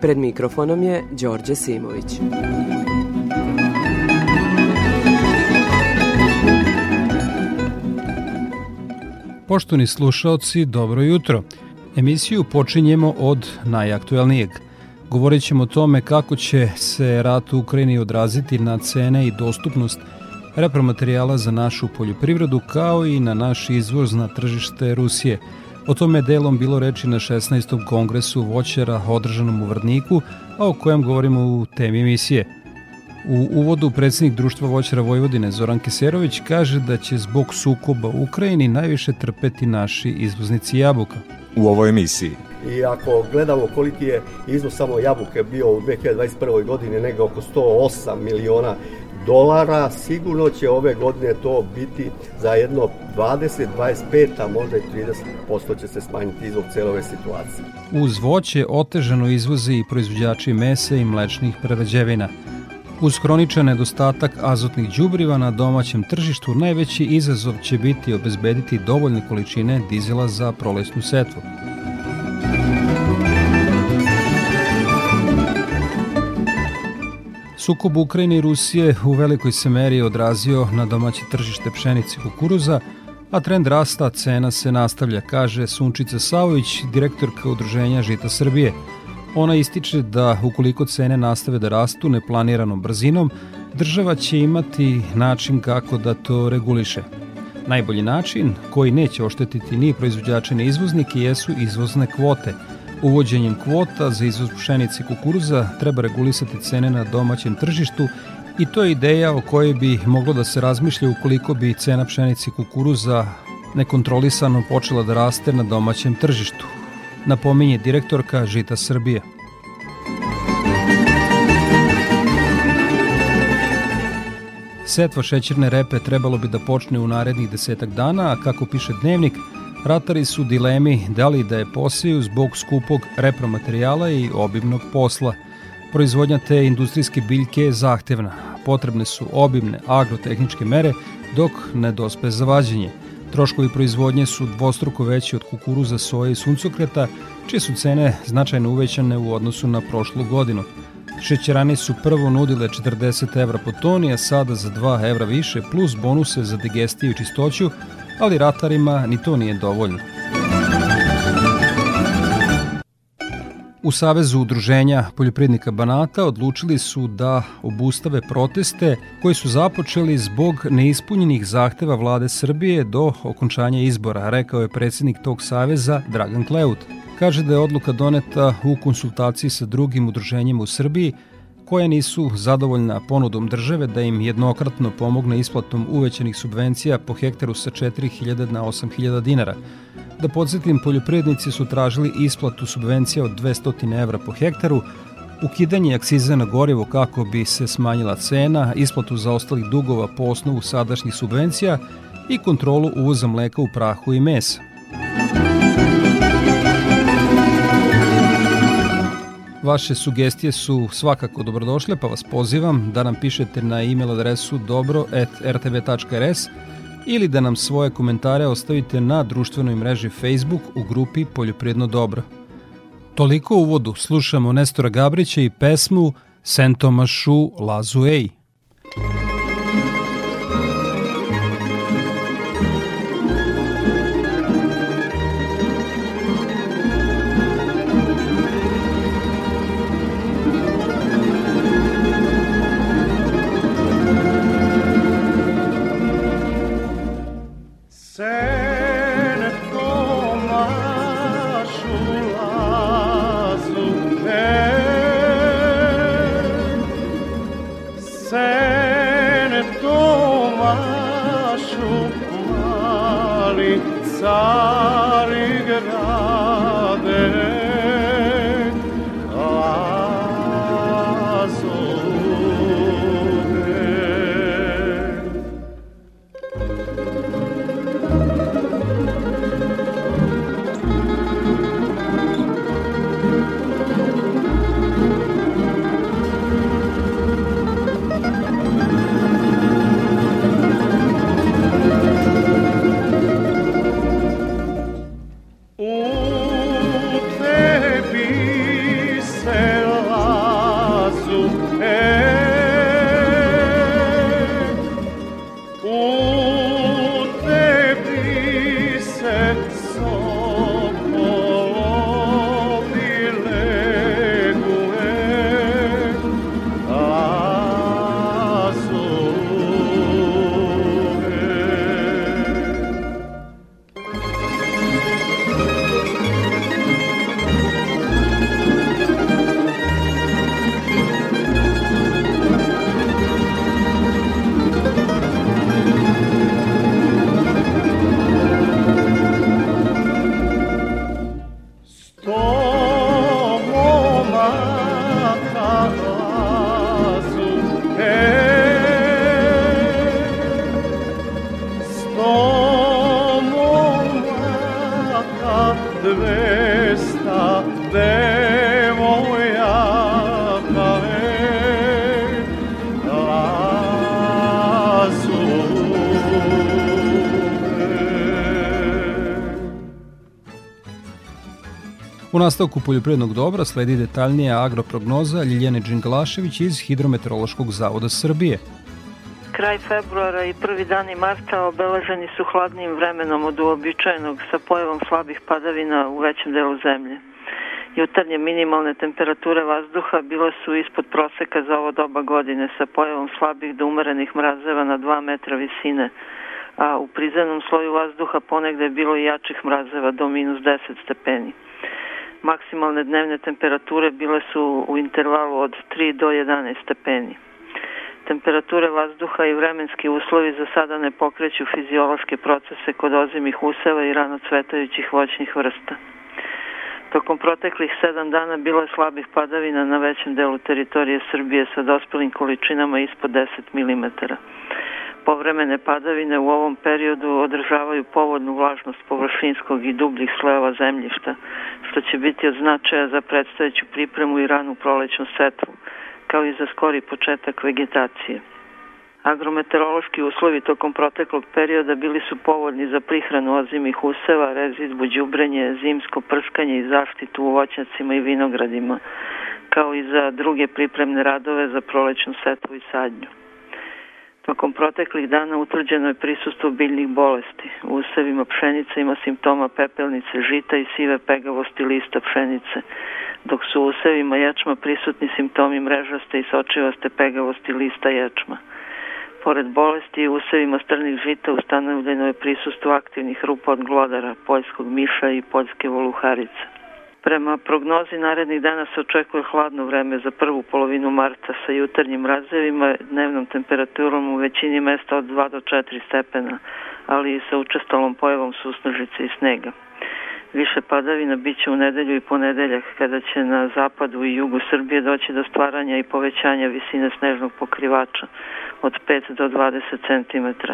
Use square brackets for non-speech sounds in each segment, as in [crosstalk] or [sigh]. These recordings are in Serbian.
Pred mikrofonom je Đorđe Simović. Poštovni slušalci, dobro jutro. Emisiju počinjemo od najaktuelnijeg. Govorit ćemo o tome kako će se rat u Ukrajini odraziti na cene i dostupnost repromaterijala za našu poljoprivredu kao i na naš izvoz na tržište Rusije. O tome je delom bilo reči na 16. kongresu voćara održanom u Vrniku, a o kojem govorimo u temi emisije – U uvodu predsednik Društva voćara Vojvodine Zoran Keserović kaže da će zbog sukoba u Ukrajini najviše trpeti naši izvoznici jabuka. U ovoj emisiji I ako gledamo koliki je iznos samo jabuke bio u 2021. godini, negde oko 108 miliona dolara, sigurno će ove godine to biti za jedno 20, 25, a možda i 30% će se smanjiti izvog celove situacije. Uz voće otežano izvoze i proizvođači mesa i mlečnih prerađevina – Uz hroničan nedostatak azotnih đubriva na domaćem tržištu najveći izazov će biti obezbediti dovoljne količine dizela za prolesnu setvu. Sukob Ukrajine i Rusije u velikoj se meri odrazio na domaće tržište pšenice i kukuruza, a trend rasta cena se nastavlja, kaže Sunčica Savović, direktorka Udruženja Žita Srbije – Ona ističe da ukoliko cene nastave da rastu neplaniranom brzinom, država će imati način kako da to reguliše. Najbolji način, koji neće oštetiti ni proizvođače ni izvoznike, jesu izvozne kvote. Uvođenjem kvota za izvoz pšenice i kukuruza treba regulisati cene na domaćem tržištu i to je ideja o kojoj bi moglo da se razmišlja ukoliko bi cena pšenice i kukuruza nekontrolisano počela da raste na domaćem tržištu napominje direktorka Žita Srbije. Setva šećerne repe trebalo bi da počne u narednih desetak dana, a kako piše dnevnik, ratari su dilemi da li da je posiju zbog skupog repromaterijala i obimnog posla. Proizvodnja te industrijske biljke je zahtevna. Potrebne su obimne agrotehničke mere dok ne dospe zavađenje – Troškovi proizvodnje su dvostruko veći od kukuruza, soje i suncokreta, čije su cene značajno uvećane u odnosu na prošlu godinu. Šećerane su prvo nudile 40 evra po toni, a sada za 2 evra više, plus bonuse za digestiju i čistoću, ali ratarima ni to nije dovoljno. U Savezu udruženja poljoprivrednika Banata odlučili su da obustave proteste koji su započeli zbog neispunjenih zahteva vlade Srbije do okončanja izbora, rekao je predsednik tog saveza Dragan Kleut. Kaže da je odluka doneta u konsultaciji sa drugim udruženjima u Srbiji koja nisu zadovoljna ponudom države da im jednokratno pomogne isplatom uvećanih subvencija po hektaru sa 4000 na 8000 dinara. Da podsjetim, poljoprivrednici su tražili isplatu subvencija od 200 evra po hektaru, ukidanje akcize na gorivo kako bi se smanjila cena, isplatu za ostalih dugova po osnovu sadašnjih subvencija i kontrolu uvoza mleka u prahu i mesa. Vaše sugestije su svakako dobrodošle, pa vas pozivam da nam pišete na e-mail adresu dobro.rtv.rs ili da nam svoje komentare ostavite na društvenoj mreži Facebook u grupi Poljoprijedno dobro. Toliko uvodu slušamo Nestora Gabrića i pesmu Sentomašu Lazu nastavku poljoprivrednog dobra sledi detaljnija agroprognoza Ljiljane Đinglašević iz Hidrometeorološkog zavoda Srbije. Kraj februara i prvi dani marta obeleženi su hladnim vremenom od uobičajenog sa pojavom slabih padavina u većem delu zemlje. Jutarnje minimalne temperature vazduha bile su ispod proseka za ovo doba godine sa pojavom slabih do umerenih mrazeva na 2 metra visine, a u prizemnom sloju vazduha ponegde je bilo i jačih mrazeva do minus 10 stepeni. Maksimalne dnevne temperature bile su u intervalu od 3 do 11 stepeni. Temperature vazduha i vremenski uslovi za sada ne pokreću fiziološke procese kod ozimih useva i rano cvetajućih voćnih vrsta. Tokom proteklih sedam dana bilo je slabih padavina na većem delu teritorije Srbije sa dospelim količinama ispod 10 mm. Povremene padavine u ovom periodu održavaju povodnu vlažnost površinskog i dubljih slojeva zemljišta, što će biti od značaja za predstojeću pripremu i ranu prolećnu setvu, kao i za skori početak vegetacije. Agrometeorološki uslovi tokom proteklog perioda bili su povoljni za prihranu ozimih useva, rezidbu, đubrenje, zimsko prskanje i zaštitu u voćnjacima i vinogradima, kao i za druge pripremne radove za prolećnu setvu i sadnju. Tokom proteklih dana utvrđeno je prisustvo biljnih bolesti. U usevima pšenice ima simptoma pepelnice, žita i sive pegavosti lista pšenice, dok su u usevima ječma prisutni simptomi mrežaste i sočivaste pegavosti lista ječma. Pored bolesti u usevima strnih žita ustanovljeno je prisustvo aktivnih rupa od glodara, poljskog miša i poljske voluharice. Prema prognozi narednih dana se očekuje hladno vreme za prvu polovinu marta sa jutarnjim razevima, dnevnom temperaturom u većini mesta od 2 do 4 stepena, ali i sa učestalom pojavom susnežice i snega. Više padavina biće u nedelju i ponedeljak kada će na zapadu i jugu Srbije doći do stvaranja i povećanja visine snežnog pokrivača od 5 do 20 cm,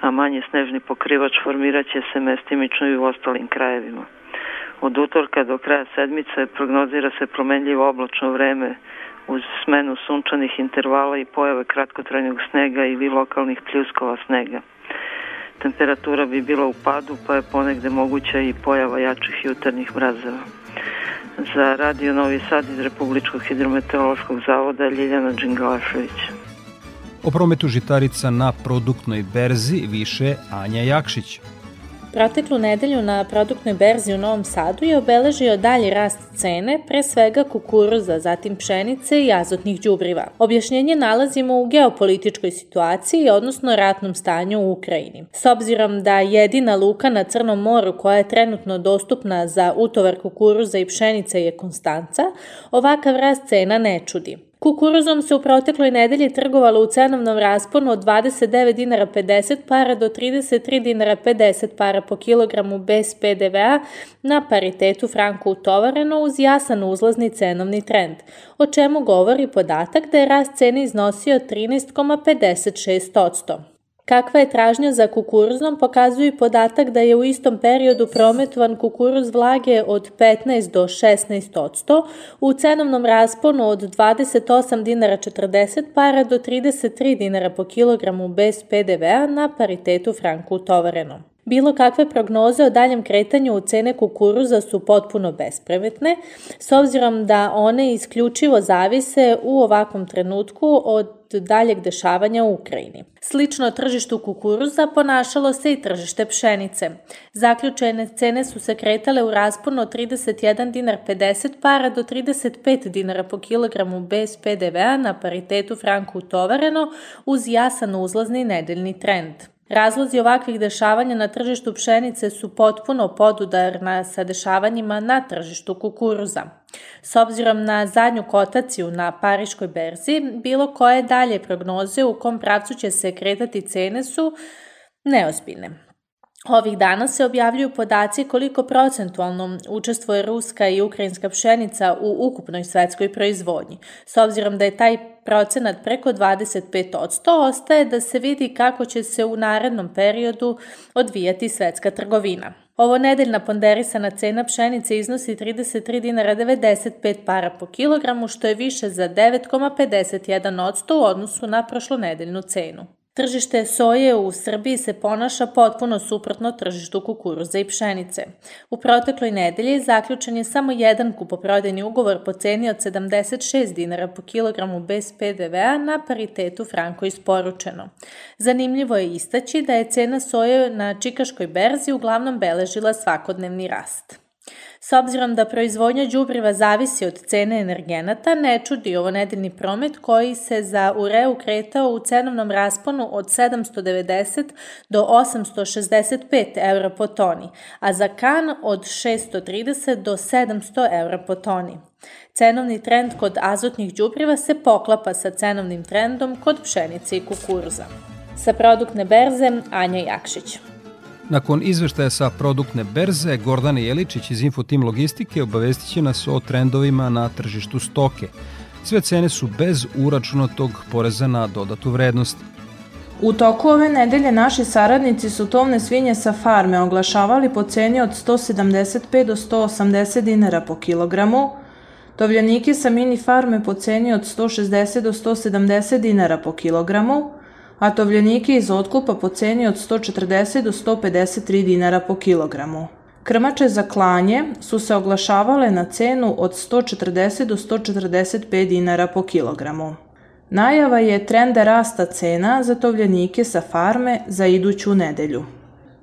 a manji snežni pokrivač formirat će se mestimično i u ostalim krajevima. Od utorka do kraja sedmice prognozira se promenljivo oblačno vreme uz smenu sunčanih intervala i pojave kratkotrajnog snega ili lokalnih pljuskova snega. Temperatura bi bila u padu, pa je ponegde moguća i pojava jačih jutarnjih mrazeva. Za Radio Novi Sad iz Republičkog hidrometeorološkog zavoda Ljiljana Đingalašević. O prometu žitarica na produktnoj berzi više Anja Jakšić. Proteklu nedelju na produktnoj berzi u Novom Sadu je obeležio dalji rast cene, pre svega kukuruza, zatim pšenice i azotnih đubriva. Objašnjenje nalazimo u geopolitičkoj situaciji, odnosno ratnom stanju u Ukrajini. S obzirom da jedina luka na Crnom moru koja je trenutno dostupna za utovar kukuruza i pšenice je Konstanca, ovakav rast cena ne čudi. Kukuruzom se u protekloj nedelji trgovalo u cenovnom rasponu od 29 dinara 50 para do 33 dinara 50 para po kilogramu bez PDV-a na paritetu franku utovareno uz jasan uzlazni cenovni trend, o čemu govori podatak da je rast cene iznosio 13,56%. Kakva je tražnja za kukuruzom pokazuje i podatak da je u istom periodu prometovan kukuruz vlage od 15 do 16 odsto u cenovnom rasponu od 28 dinara 40 para do 33 dinara po kilogramu bez PDV-a na paritetu franku utovareno. Bilo kakve prognoze o daljem kretanju cene kukuruza su potpuno bespremetne, s obzirom da one isključivo zavise u ovakvom trenutku od daljeg dešavanja u Ukrajini. Slično tržištu kukuruza ponašalo se i tržište pšenice. Zaključene cene su se kretale u rasponu od 31 dinar 50 para do 35 dinara po kilogramu bez PDV-a na paritetu franku utovareno uz jasan uzlazni nedeljni trend. Razlozi ovakvih dešavanja na tržištu pšenice su potpuno podudarna sa dešavanjima na tržištu kukuruza. S obzirom na zadnju kotaciju na Pariškoj berzi, bilo koje dalje prognoze u kom pravcu će se kretati cene su neozbiljne. Ovih dana se objavljuju podaci koliko procentualno učestvuje ruska i ukrajinska pšenica u ukupnoj svetskoj proizvodnji. S obzirom da je taj procenat preko 25%, ostaje da se vidi kako će se u narednom periodu odvijati svetska trgovina. Ovo nedeljna ponderisana cena pšenice iznosi 33 dinara 95 para po kilogramu, što je više za 9,51% u odnosu na prošlonedeljnu cenu. Tržište soje u Srbiji se ponaša potpuno suprotno tržištu kukuruza i pšenice. U protekloj nedelji zaključen je samo jedan kupoprodajni ugovor po ceni od 76 dinara po kilogramu bez PDV-a na paritetu franko isporučeno. Zanimljivo je istaći da je cena soje na Čikaškoj berzi uglavnom beležila svakodnevni rast. S obzirom da proizvodnja đubriva zavisi od cene energenata, ne čudi ovo nedeljni promet koji se za ureu kretao u cenovnom rasponu od 790 do 865 eura po toni, a za kan od 630 do 700 eura po toni. Cenovni trend kod azotnih đubriva se poklapa sa cenovnim trendom kod pšenice i kukuruza. Sa produktne berze Anja Jakšić. Nakon izveštaja sa produktne berze, Gordana Jeličić iz Infotim Logistike obavestit će nas o trendovima na tržištu stoke. Sve cene su bez uračunatog poreza na dodatu vrednost. U toku ove nedelje naši saradnici su tovne svinje sa farme oglašavali po ceni od 175 do 180 dinara po kilogramu, tovljanike sa mini farme po ceni od 160 do 170 dinara po kilogramu, a tovljenike iz otkupa po ceni od 140 do 153 dinara po kilogramu. Krmače za klanje su se oglašavale na cenu od 140 do 145 dinara po kilogramu. Najava je trenda rasta cena za tovljenike sa farme za iduću nedelju.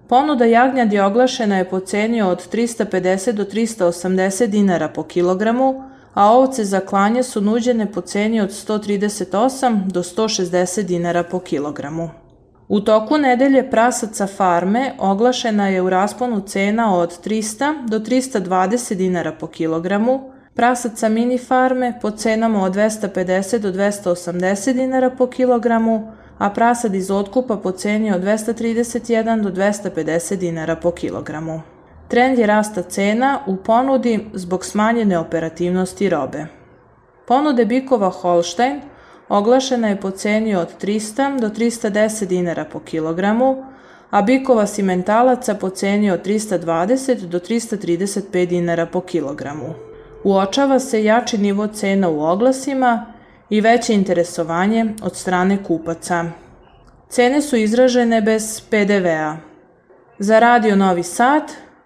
Ponuda jagnjadi oglašena je po ceni od 350 do 380 dinara po kilogramu, a ovce za klanje su nuđene po ceni od 138 do 160 dinara po kilogramu. U toku nedelje prasaca farme oglašena je u rasponu cena od 300 do 320 dinara po kilogramu, prasaca mini farme po cenama od 250 do 280 dinara po kilogramu, a prasad iz otkupa po ceni od 231 do 250 dinara po kilogramu. Trend je rasta cena u ponudi zbog smanjene operativnosti robe. Ponude bikova Holstein oglašena je po ceni od 300 do 310 dinara po kilogramu, a bikova simentalaca po ceni od 320 do 335 dinara po kilogramu. Uočava se jači nivo cena u oglasima i veće interesovanje od strane kupaca. Cene su izražene bez PDV-a. Za Radio Novi Sad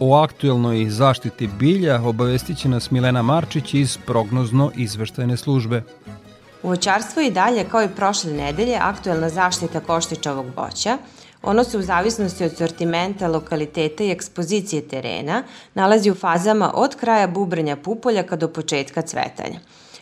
O aktuelnoj zaštiti bilja obavestit će nas Milena Marčić iz prognozno izveštajne službe. U voćarstvu i dalje, kao i prošle nedelje, aktuelna zaštita koštičavog voća, Ono se u zavisnosti od sortimenta, lokaliteta i ekspozicije terena nalazi u fazama od kraja bubrenja pupoljaka do početka cvetanja.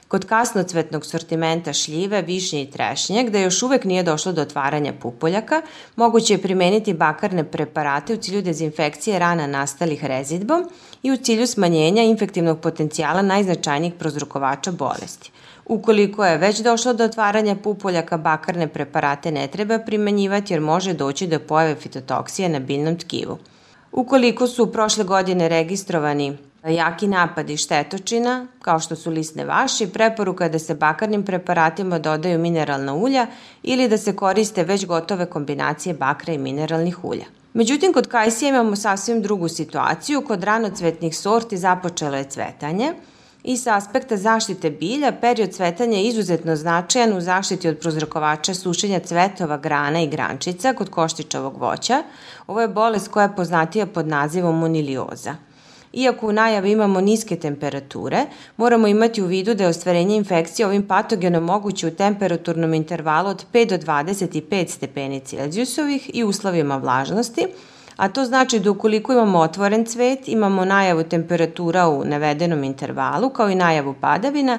Kod kasnocvetnog sortimenta šljive, višnje i trešnje, gde još uvek nije došlo do otvaranja pupoljaka, moguće je primeniti bakarne preparate u cilju dezinfekcije rana nastalih rezidbom i u cilju smanjenja infektivnog potencijala najznačajnijih prozrukovača bolesti. Ukoliko je već došlo do otvaranja pupoljaka, bakarne preparate ne treba primenjivati jer može doći do pojave fitotoksije na biljnom tkivu. Ukoliko su prošle godine registrovani jaki napadi štetočina, kao što su lisne vaši, preporuka je da se bakarnim preparatima dodaju mineralna ulja ili da se koriste već gotove kombinacije bakra i mineralnih ulja. Međutim, kod kajsija imamo sasvim drugu situaciju. Kod ranocvetnih sorti započelo je cvetanje i sa aspekta zaštite bilja period cvetanja je izuzetno značajan u zaštiti od prozrokovača sušenja cvetova, grana i grančica kod koštičavog voća. Ovo je bolest koja je poznatija pod nazivom monilioza – Iako u najavi imamo niske temperature, moramo imati u vidu da je ostvarenje infekcije ovim patogenom moguće u temperaturnom intervalu od 5 do 25 stepeni Celzijusovih i uslovima vlažnosti, a to znači da ukoliko imamo otvoren cvet, imamo najavu temperatura u navedenom intervalu, kao i najavu padavina,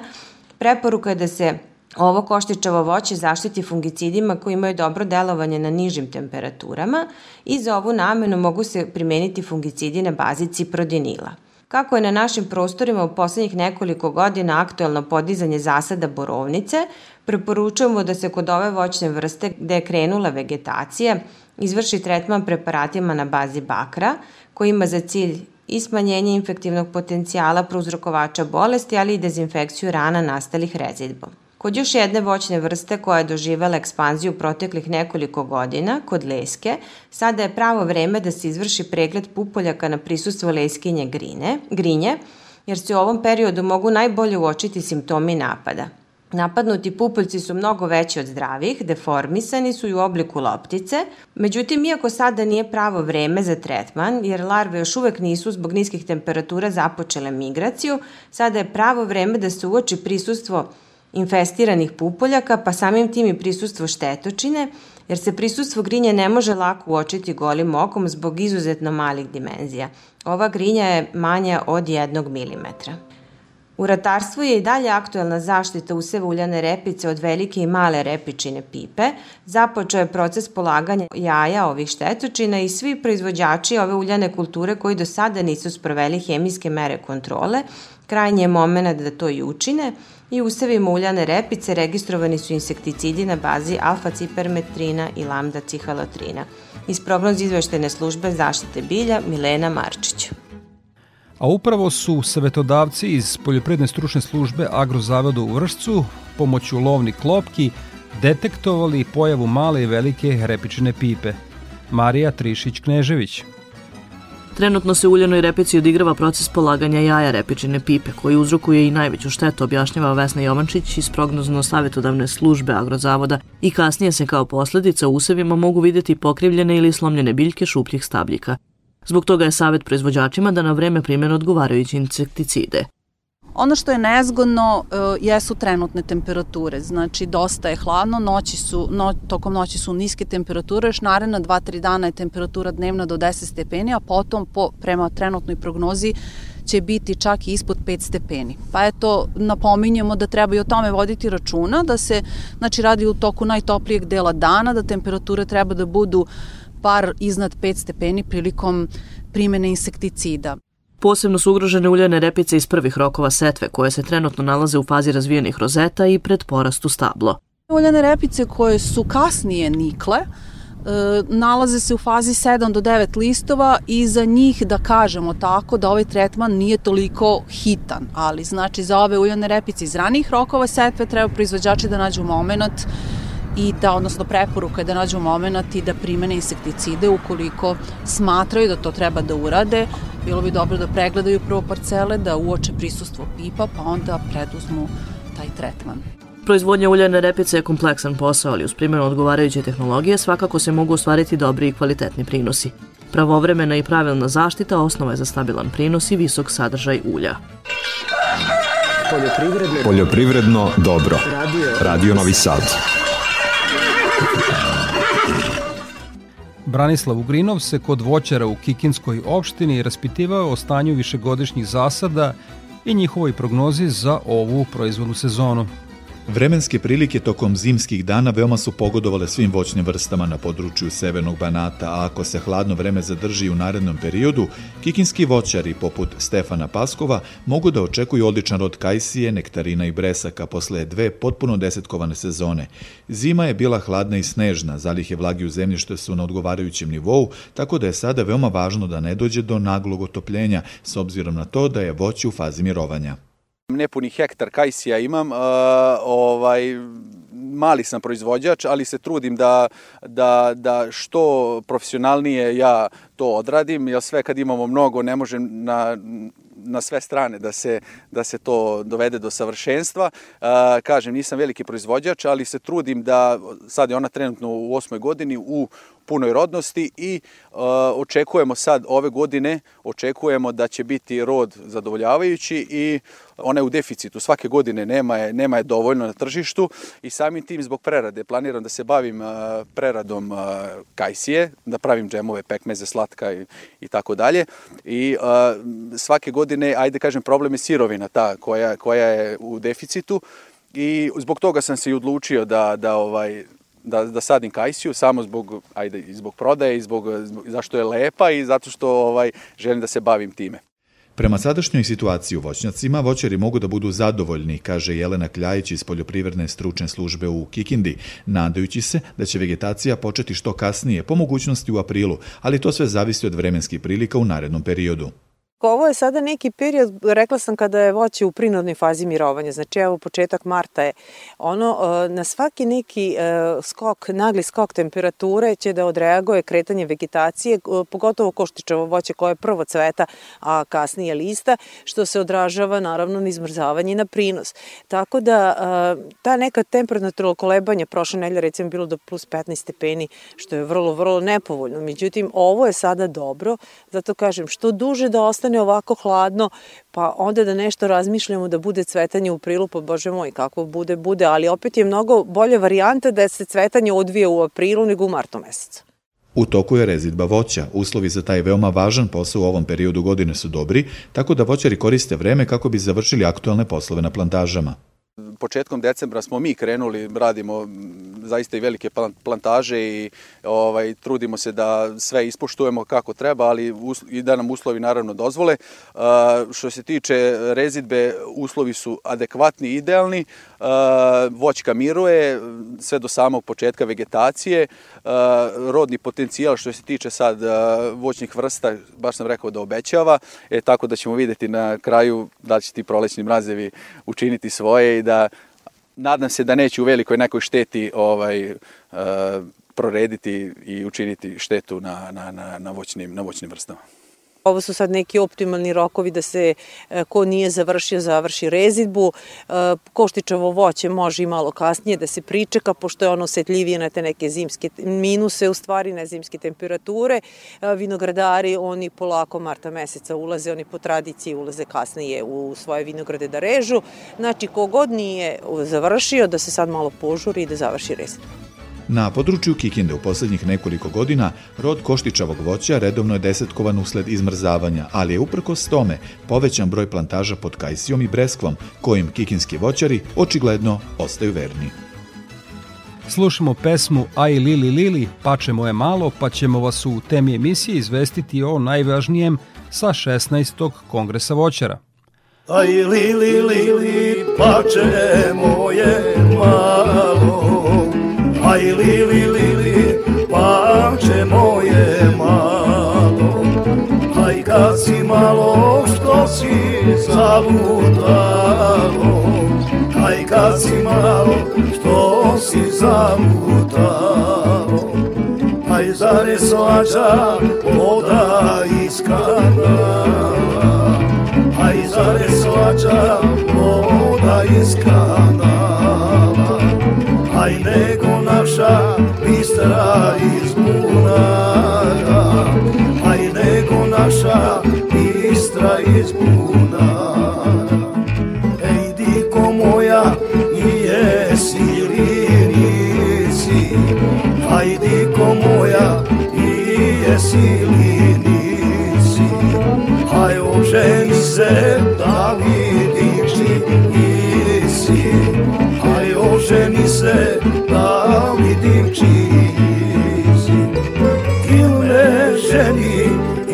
preporuka je da se Ovo koštičavo voće zaštiti fungicidima koji imaju dobro delovanje na nižim temperaturama i za ovu namenu mogu se primeniti fungicidi na bazi ciprodinila. Kako je na našim prostorima u poslednjih nekoliko godina aktuelno podizanje zasada borovnice, preporučujemo da se kod ove voćne vrste gde je krenula vegetacija izvrši tretman preparatima na bazi bakra, koji ima za cilj i smanjenje infektivnog potencijala prouzrokovača bolesti, ali i dezinfekciju rana nastalih rezidbom. Kod još jedne voćne vrste koja je doživela ekspanziju proteklih nekoliko godina, kod leske, sada je pravo vreme da se izvrši pregled pupoljaka na prisustvo leskinje grine, grinje, jer se u ovom periodu mogu najbolje uočiti simptomi napada. Napadnuti pupoljci su mnogo veći od zdravih, deformisani su i u obliku loptice, međutim, iako sada nije pravo vreme za tretman, jer larve još uvek nisu zbog niskih temperatura započele migraciju, sada je pravo vreme da se uoči prisustvo infestiranih pupoljaka, pa samim tim i prisustvo štetočine, jer se prisustvo grinje ne može lako uočiti golim okom zbog izuzetno malih dimenzija. Ova grinja je manja od jednog milimetra. U ratarstvu je i dalje aktuelna zaštita useva uljane repice od velike i male repičine pipe. Započeo je proces polaganja jaja ovih štetočina i svi proizvođači ove uljane kulture koji do sada nisu sproveli hemijske mere kontrole, krajnji je moment da to i učine i usevima uljane repice registrovani su insekticidi na bazi alfa-cipermetrina i lambda-cihalotrina. Iz prognoz izveštene službe zaštite bilja Milena Marčić. A upravo su savetodavci iz Poljopredne stručne službe Agrozavoda u Vršcu pomoću lovni klopki detektovali pojavu male i velike repičine pipe. Marija Trišić-Knežević. Trenutno se uljenoj repici odigrava proces polaganja jaja repičine pipe, koji uzrokuje i najveću štetu, objašnjava Vesna Jovančić iz prognozno savjetodavne službe Agrozavoda i kasnije se kao posledica u usevima mogu videti pokrivljene ili slomljene biljke šupljih stabljika. Zbog toga je savjet proizvođačima da na vreme primjene odgovarajući insekticide. Ono što je nezgodno uh, jesu trenutne temperature, znači dosta je hladno, noći su, no, tokom noći su niske temperature, još naredna 2-3 dana je temperatura dnevna do 10 stepeni, a potom po, prema trenutnoj prognozi će biti čak i ispod 5 stepeni. Pa eto, napominjemo da treba i o tome voditi računa, da se znači, radi u toku najtoplijeg dela dana, da temperature treba da budu par iznad 5 stepeni prilikom primene insekticida. Posebno su ugrožene uljane repice iz prvih rokova setve, koje se trenutno nalaze u fazi razvijenih rozeta i pred porastu stablo. Uljane repice koje su kasnije nikle, e, nalaze se u fazi 7 do 9 listova i za njih da kažemo tako da ovaj tretman nije toliko hitan, ali znači za ove uljane repice iz ranih rokova setve treba proizvođači da nađu moment i da, odnosno preporuka je da nađu moment i da primene insekticide ukoliko smatraju da to treba da urade. Bilo bi dobro da pregledaju prvo parcele, da uoče prisustvo pipa, pa onda preduzmu taj tretman. Proizvodnja uljane repice je kompleksan posao, ali uz primjenu odgovarajuće tehnologije svakako se mogu ostvariti dobri i kvalitetni prinosi. Pravovremena i pravilna zaštita osnova je za stabilan prinos i visok sadržaj ulja. Poljoprivredno, Poljoprivredno dobro. Radio, Radio Novi Sad. Branislav Ugrinov se kod voćara u Kikinskoj opštini raspitivao o stanju višegodišnjih zasada i njihovoj prognozi za ovu proizvodnu sezonu. Vremenske prilike tokom zimskih dana veoma su pogodovale svim voćnim vrstama na području Severnog Banata, a ako se hladno vreme zadrži u narednom periodu, kikinski voćari poput Stefana Paskova mogu da očekuju odličan rod kajsije, nektarina i bresaka posle dve potpuno desetkovane sezone. Zima je bila hladna i snežna, zalihe vlagi u zemljište su na odgovarajućem nivou, tako da je sada veoma važno da ne dođe do naglog otopljenja, s obzirom na to da je voće u fazi mirovanja nepuni hektar kajsija imam, uh, ovaj, mali sam proizvođač, ali se trudim da, da, da što profesionalnije ja to odradim, jer sve kad imamo mnogo ne možem na, na sve strane da se, da se to dovede do savršenstva. Uh, kažem, nisam veliki proizvođač, ali se trudim da, sad je ona trenutno u osmoj godini, u punoj rodnosti i uh, očekujemo sad ove godine, očekujemo da će biti rod zadovoljavajući i ona je u deficitu, svake godine nema je, nema je dovoljno na tržištu i samim tim zbog prerade planiram da se bavim uh, preradom uh, kajsije, da pravim džemove, pekmeze, slatka i, i tako dalje. I svake godine, ajde kažem, problem je sirovina ta koja, koja je u deficitu i zbog toga sam se i odlučio da, da ovaj, da, da sadim kajsiju samo zbog, ajde, i zbog prodaje i zbog, zbog, zašto je lepa i zato što ovaj, želim da se bavim time. Prema sadašnjoj situaciji u voćnjacima, voćari mogu da budu zadovoljni, kaže Jelena Kljajić iz Poljoprivredne stručne službe u Kikindi, nadajući se da će vegetacija početi što kasnije, po mogućnosti u aprilu, ali to sve zavisi od vremenskih prilika u narednom periodu. Ovo je sada neki period, rekla sam kada je voće u prinodnoj fazi mirovanja, znači evo početak marta je ono, e, na svaki neki e, skok, nagli skok temperature će da odreaguje kretanje vegetacije, e, pogotovo koštičevo voće koje je prvo cveta, a kasnije lista, što se odražava naravno na izmrzavanje i na prinos. Tako da ta neka temperatura kolebanja prošle nedelje recimo bilo do plus 15 stepeni, što je vrlo, vrlo nepovoljno. Međutim, ovo je sada dobro, zato kažem, što duže da ostane ostane ovako hladno, pa onda da nešto razmišljamo da bude cvetanje u prilu, pa bože moj, kako bude, bude, ali opet je mnogo bolja varijanta da se cvetanje odvije u aprilu nego u martu mesecu. U toku je rezidba voća. Uslovi za taj veoma važan posao u ovom periodu godine su dobri, tako da voćari koriste vreme kako bi završili aktualne poslove na plantažama početkom decembra smo mi krenuli, radimo zaista i velike plantaže i ovaj, trudimo se da sve ispoštujemo kako treba, ali i da nam uslovi naravno dozvole. Što se tiče rezidbe, uslovi su adekvatni i idealni. Voćka miruje sve do samog početka vegetacije. Rodni potencijal što se tiče sad voćnih vrsta, baš sam rekao da obećava, e, tako da ćemo videti na kraju da će ti prolećni mrazevi učiniti svoje i da nadam se da neće u velikoj nekoj šteti ovaj, uh, prorediti i učiniti štetu na, na, na, na, voćnim, na voćnim vrstama. Ovo su sad neki optimalni rokovi da se e, ko nije završio, završi rezidbu. E, koštičavo voće može i malo kasnije da se pričeka, pošto je ono osetljivije na te neke zimske minuse, u stvari na zimske temperature. E, vinogradari, oni polako marta meseca ulaze, oni po tradiciji ulaze kasnije u svoje vinograde da režu. Znači, kogod nije završio, da se sad malo požuri i da završi rezidbu. Na području Kikinde u poslednjih nekoliko godina rod koštičavog voća redovno je desetkovan usled izmrzavanja, ali je uprkos tome povećan broj plantaža pod kajsijom i breskvom, kojim kikinski voćari očigledno ostaju verni. Slušamo pesmu Aj Lili Lili, pače moje malo, pa ćemo vas u temi emisije izvestiti o najvažnijem sa 16. kongresa voćara. Aj Lili Lili, pače moje malo, Aj li li li li, pače moje malo. Aj kad si malo što si zalutalo. Aj kad si malo što si zalutalo. Aj zare slađa voda iz kanala Aj zare slađa voda iz kanala bistra iz bunara Aj nego naša bistra iz bunara Ej diko moja i jesi li nisi? Aj diko moja i jesi Aj oženi se da vidiš ti nisi oženi se da vidim čiji si Il me ženi,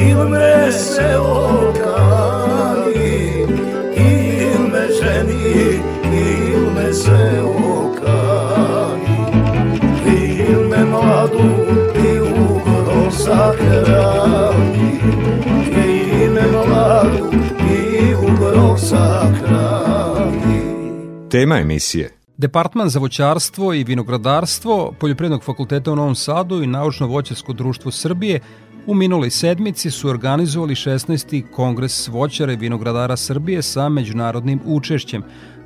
il me se okani. Il me ženi, il me se okani. Il me mladu i ugro sahrani. Il me mladu i ugro sahrani. Tema emisije Departman za voćarstvo i vinogradarstvo Poljoprivrednog fakulteta u Novom Sadu i Naučno-voćarsko društvo Srbije u minuloj sedmici su organizovali 16. kongres voćara i vinogradara Srbije sa međunarodnim učešćem.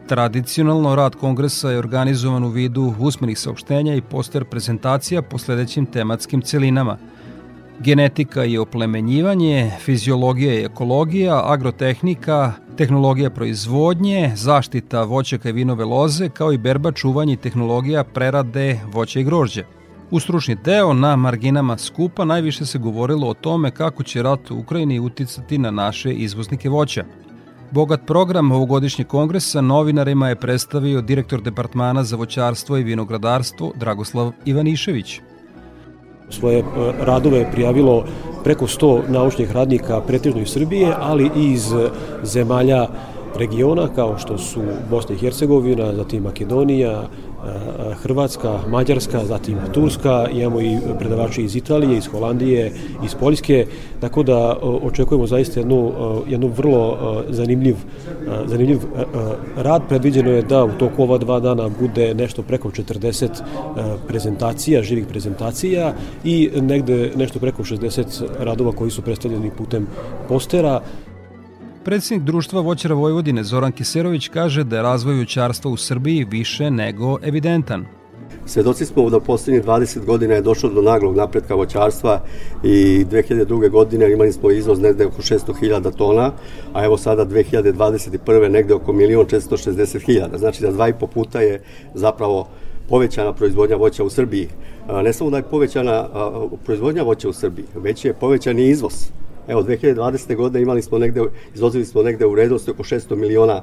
Tradicionalno rad kongresa je organizovan u vidu usmenih saopštenja i poster prezentacija po sledećim tematskim celinama – genetika i oplemenjivanje, fiziologija i ekologija, agrotehnika, tehnologija proizvodnje, zaštita voćaka i vinove loze, kao i berba čuvanja i tehnologija prerade voća i grožđa. U stručni deo na marginama skupa najviše se govorilo o tome kako će rat u Ukrajini uticati na naše izvoznike voća. Bogat program ovogodišnjeg kongresa novinarima je predstavio direktor Departmana za voćarstvo i vinogradarstvo Dragoslav Ivanišević. Svoje e, radove prijavilo preko 100 naučnih radnika pretežno iz Srbije, ali i iz zemalja regiona kao što su Bosna i Hercegovina, zatim Makedonija, Hrvatska, Mađarska, zatim Turska, imamo i predavači iz Italije, iz Holandije, iz Poljske, tako da očekujemo zaista jednu, jednu vrlo zanimljiv, zanimljiv rad. Predviđeno je da u toku ova dva dana bude nešto preko 40 prezentacija, živih prezentacija i negde nešto preko 60 radova koji su predstavljeni putem postera. Predsednik društva voćara Vojvodine Zoran Kiserović kaže da je razvoj voćarstva u Srbiji više nego evidentan. Svedoci smo da poslednjih 20 godina je došlo do naglog napretka voćarstva i 2002. godine imali smo izvoz negde oko 600.000 tona, a evo sada 2021. negde oko 1.460.000. Znači da dva i po puta je zapravo povećana proizvodnja voća u Srbiji. Ne samo da je povećana proizvodnja voća u Srbiji, već je povećan i izvoz. Evo, 2020. godine imali smo negde, izvozili smo negde u rednosti oko 600 miliona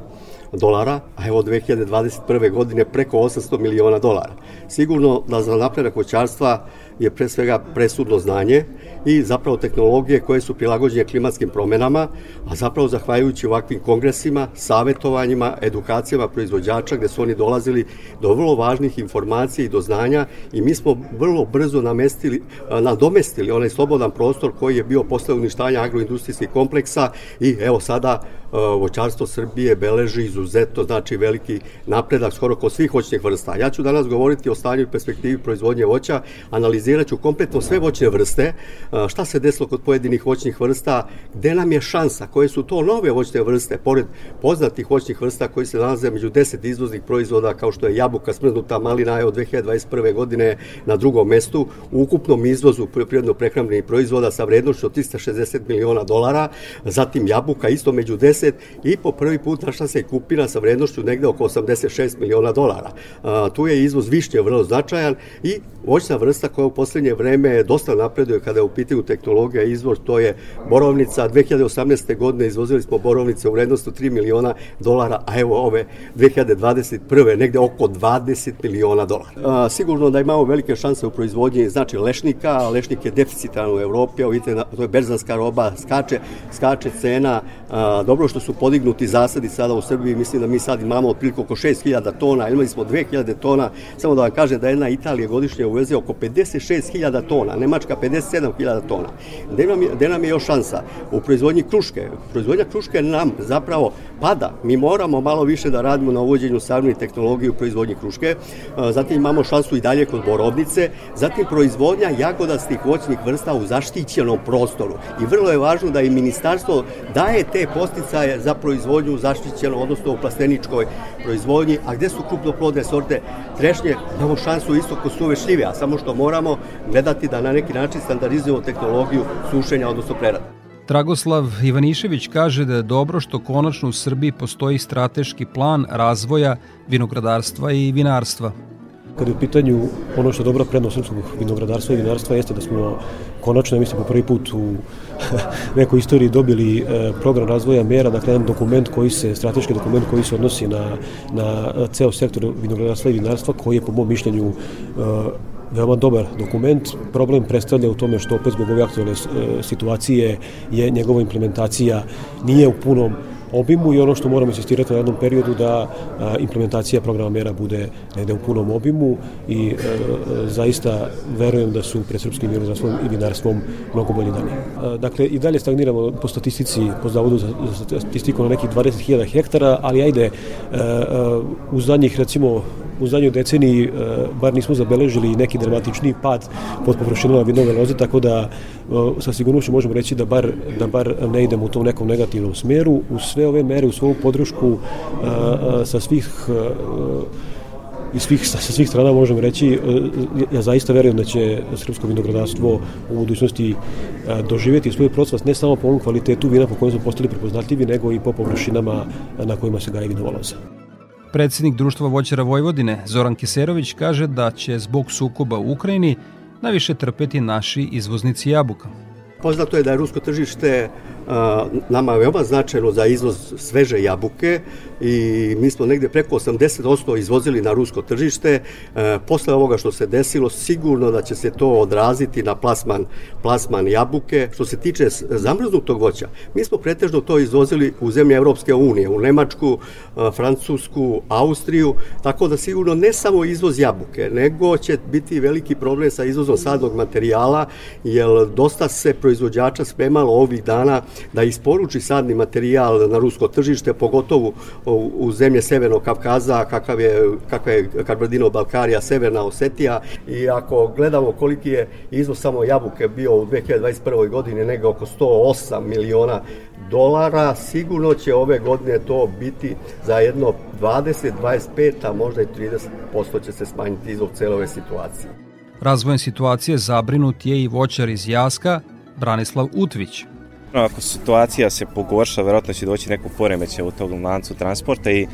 dolara, a evo 2021. godine preko 800 miliona dolara. Sigurno da za napredak voćarstva je pre svega presudno znanje i zapravo tehnologije koje su prilagođene klimatskim promenama, a zapravo zahvaljujući ovakvim kongresima, savetovanjima, edukacijama proizvođača gde su oni dolazili do vrlo važnih informacija i do znanja i mi smo vrlo brzo namestili, nadomestili onaj slobodan prostor koji je bio posle uništanja agroindustrijskih kompleksa i evo sada voćarstvo Srbije beleži izuzetno znači veliki napredak skoro kod svih voćnih vrsta. Ja ću danas govoriti o stanju i perspektivi proizvodnje voća, analizirat ću kompletno sve voćne vrste, šta se desilo kod pojedinih voćnih vrsta, gde nam je šansa, koje su to nove voćne vrste, pored poznatih voćnih vrsta koji se nalaze među 10 izvoznih proizvoda kao što je jabuka, smrznuta malina je od 2021. godine na drugom mestu u ukupnom izvozu poljoprivredno prehrambenih proizvoda sa vrednošću od 360 miliona dolara, zatim jabuka isto među 10 i po prvi put našla se kupina sa vrednošću negde oko 86 miliona dolara. A, tu je izvoz višnje vrlo značajan i voćna vrsta koja u poslednje vreme dosta napreduje kada je u pitanju tehnologija izvor, to je borovnica. 2018. godine izvozili smo borovnice u vrednosti 3 miliona dolara, a evo ove 2021. negde oko 20 miliona dolara. A, sigurno da imamo velike šanse u proizvodnji, znači lešnika, lešnik je deficitan u Evropi, vidite, to je berzanska roba, skače, skače cena, a, dobro što su podignuti zasadi sada u Srbiji, mislim da mi sad imamo otprilike oko 6000 tona, imali smo 2000 tona, samo da vam kažem da jedna Italija godišnje uveze oko 56.000 tona, Nemačka 57.000 tona. Gde nam, je, gde nam je još šansa? U proizvodnji kruške. Proizvodnja kruške nam zapravo pada. Mi moramo malo više da radimo na uvođenju savne tehnologije u proizvodnji kruške. Zatim imamo šansu i dalje kod borovnice. Zatim proizvodnja jagodastih voćnih vrsta u zaštićenom prostoru. I vrlo je važno da i ministarstvo daje te posticaje za proizvodnju u zaštićenom, odnosno u plasteničkoj proizvodnji, a gde su krupnoplodne sorte trešnje, imamo šansu isto kod suve šljive, a samo što moramo gledati da na neki način standardizujemo tehnologiju sušenja, odnosno prerade. Dragoslav Ivanišević kaže da je dobro što konačno u Srbiji postoji strateški plan razvoja vinogradarstva i vinarstva. Kad je u pitanju ono što je dobra prednost srpskog vinogradarstva i vinarstva jeste da smo konačno, mislim, po prvi put u [laughs] nekoj istoriji dobili e, program razvoja mera, dakle jedan dokument koji se, strateški dokument koji se odnosi na, na ceo sektor vinogradarstva i vinarstva koji je po mom mišljenju e, veoma dobar dokument. Problem predstavlja u tome što opet zbog ove aktualne e, situacije je njegova implementacija nije u punom obimu i ono što moramo insistirati na jednom periodu da implementacija programa mera bude negde u punom obimu i e, zaista verujem da su pred srpskim vinogradarstvom i vinarstvom mnogo bolji dani. Dakle, i dalje stagniramo po statistici, po zavodu za, statistiku na nekih 20.000 hektara, ali ajde, e, e, u zadnjih, recimo, u zadnjoj deceniji bar nismo zabeležili neki dramatični pad pod površinama vinove loze, tako da sa sigurnošću možemo reći da bar, da bar ne idemo u tom nekom negativnom smeru. U sve ove mere, u svoju podršku sa svih iz svih, sa svih strana možemo reći, ja zaista verujem da će srpsko vinogradarstvo u budućnosti doživjeti svoj procvat ne samo po ovom kvalitetu vina po kojem smo postali prepoznatljivi, nego i po površinama na kojima se gaji vinova loza. Predsednik Društva voćara Vojvodine Zoran Kiserović kaže da će zbog sukoba u Ukrajini najviše trpeti naši izvoznici jabuka. Poznato je da je rusko tržište nama je veoma značajno za izvoz sveže jabuke i mi smo negde preko 80% izvozili na rusko tržište. E, posle ovoga što se desilo, sigurno da će se to odraziti na plasman, plasman jabuke. Što se tiče zamrznutog voća, mi smo pretežno to izvozili u zemlje Evropske unije, u Nemačku, e, Francusku, Austriju, tako da sigurno ne samo izvoz jabuke, nego će biti veliki problem sa izvozom sadnog materijala, jer dosta se proizvođača spremalo ovih dana da isporuči sadni materijal na rusko tržište, pogotovo u, zemlje Severnog Kavkaza, kakav je, kakva je Kabardino Balkarija, Severna Osetija i ako gledamo koliki je izvoz samo jabuke bio u 2021. godini, nego oko 108 miliona dolara, sigurno će ove godine to biti za jedno 20, 25, a možda i 30% će se smanjiti izvog cele ove situacije. Razvojem situacije zabrinut je i voćar iz Jaska, Branislav Utvić. Ako situacija se pogorša, verovatno će doći neko poremeće u tog lancu transporta i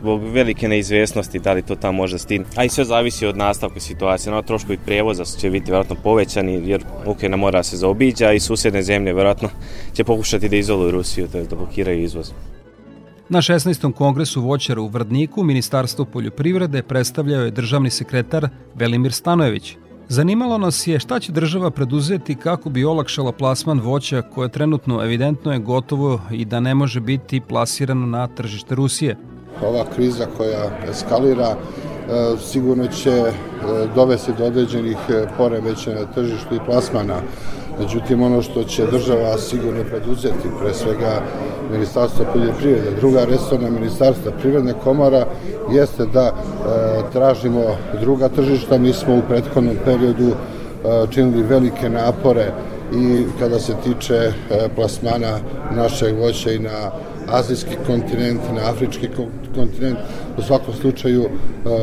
zbog velike neizvesnosti da li to tamo može stigne. A i sve zavisi od nastavka situacije. No, troškovi prevoza će biti verovatno povećani jer Ukrajina mora se zaobiđa i susedne zemlje verovatno će pokušati da izoluju Rusiju, to je da blokiraju izvoz. Na 16. kongresu voćara u Vrdniku Ministarstvo poljoprivrede predstavljao je državni sekretar Velimir Stanojević. Zanimalo nas je šta će država preduzeti kako bi olakšala plasman voća koje trenutno evidentno je gotovo i da ne može biti plasirano na tržište Rusije. Ova kriza koja eskalira e, sigurno će e, dovesti do određenih e, poremeća na tržištu i plasmana. Međutim, ono što će država sigurno preduzeti, pre svega Ministarstvo poljoprivrede, druga resorna ministarstva, privredne komora, jeste da e, tražimo druga tržišta. Mi smo u prethodnom periodu e, činili velike napore i kada se tiče e, plasmana našeg voća i na azijski kontinent, na afrički kontinent. U svakom slučaju e,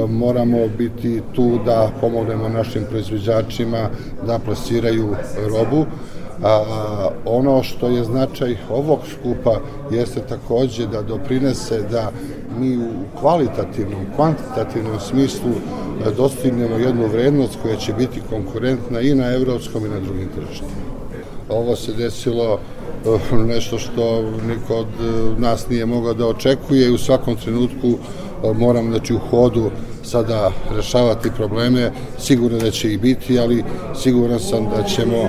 moramo biti tu da pomognemo našim proizvođačima da plasiraju robu. A, ono što je značaj ovog skupa jeste takođe da doprinese da mi u kvalitativnom, kvantitativnom smislu e, dostignemo jednu vrednost koja će biti konkurentna i na evropskom i na drugim tržištima. Ovo se desilo nešto što niko od eh, nas nije mogao da očekuje i u svakom trenutku eh, moram znači u hodu sada rešavati probleme, sigurno da će i biti, ali siguran sam da ćemo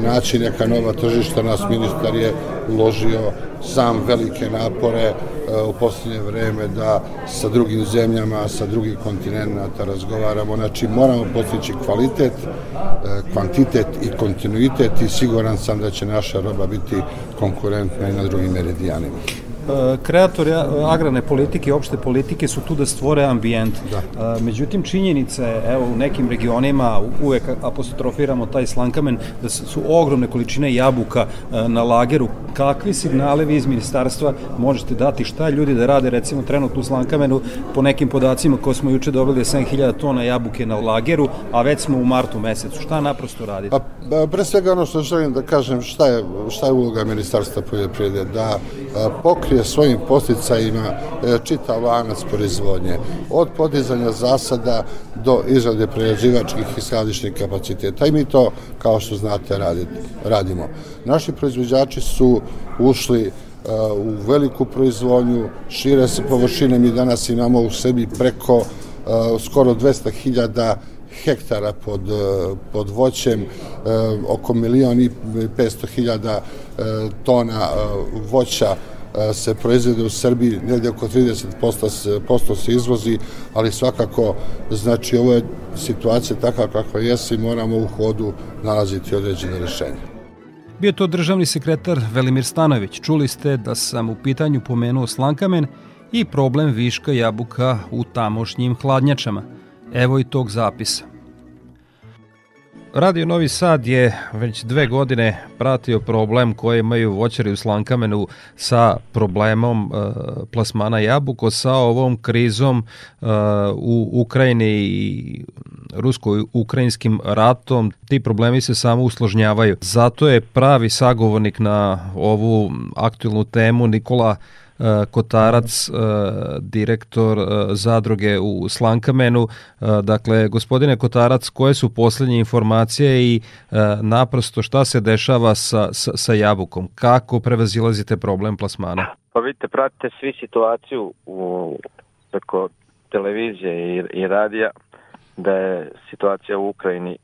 naći neka nova tržišta. Nas ministar je uložio sam velike napore u posljednje vreme da sa drugim zemljama, sa drugih kontinenta razgovaramo. Znači moramo postići kvalitet, kvantitet i kontinuitet i siguran sam da će naša roba biti konkurentna i na drugim meridijanima. E, kreatori agrarne politike, opšte politike su tu da stvore ambijent. Da. E, međutim, činjenica je, evo, u nekim regionima uvek apostrofiramo taj slankamen, da su ogromne količine jabuka e, na lageru. Kakvi signale vi iz ministarstva možete dati šta ljudi da rade, recimo, trenutno u slankamenu, po nekim podacima koje smo juče dobili 7000 tona jabuke na lageru, a već smo u martu mesecu. Šta naprosto radite? Pa, pre svega ono što želim da kažem, šta je, šta je uloga ministarstva poljoprivrede, da pokrije je svojim posticajima e, čitav lanac proizvodnje. Od podizanja zasada do izrade prerađivačkih i skladišnih kapaciteta. I mi to, kao što znate, radimo. Naši proizvođači su ušli e, u veliku proizvodnju, šire se površine, mi danas imamo u sebi preko e, skoro 200.000 hektara pod, pod voćem, oko milion i 500 hiljada tona voća se proizvede u Srbiji, negde oko 30% posto se izvozi, ali svakako, znači, ovo je situacija takva kakva jesi i moramo u hodu nalaziti određene rešenje. Bio to državni sekretar Velimir Stanović. Čuli ste da sam u pitanju pomenuo slankamen i problem viška jabuka u tamošnjim hladnjačama. Evo i tog zapisa. Radio Novi Sad je već dve godine pratio problem koje imaju voćari u Slankamenu sa problemom e, plasmana jabuko, sa ovom krizom e, u Ukrajini i rusko-ukrajinskim ratom. Ti problemi se samo usložnjavaju. Zato je pravi sagovornik na ovu aktualnu temu Nikola Kotarac, direktor zadruge u Slankamenu. Dakle, gospodine Kotarac, koje su poslednje informacije i naprosto šta se dešava sa, sa, sa jabukom? Kako prevazilazite problem plasmana? Pa vidite, pratite svi situaciju u, preko televizije i, i radija da je situacija u Ukrajini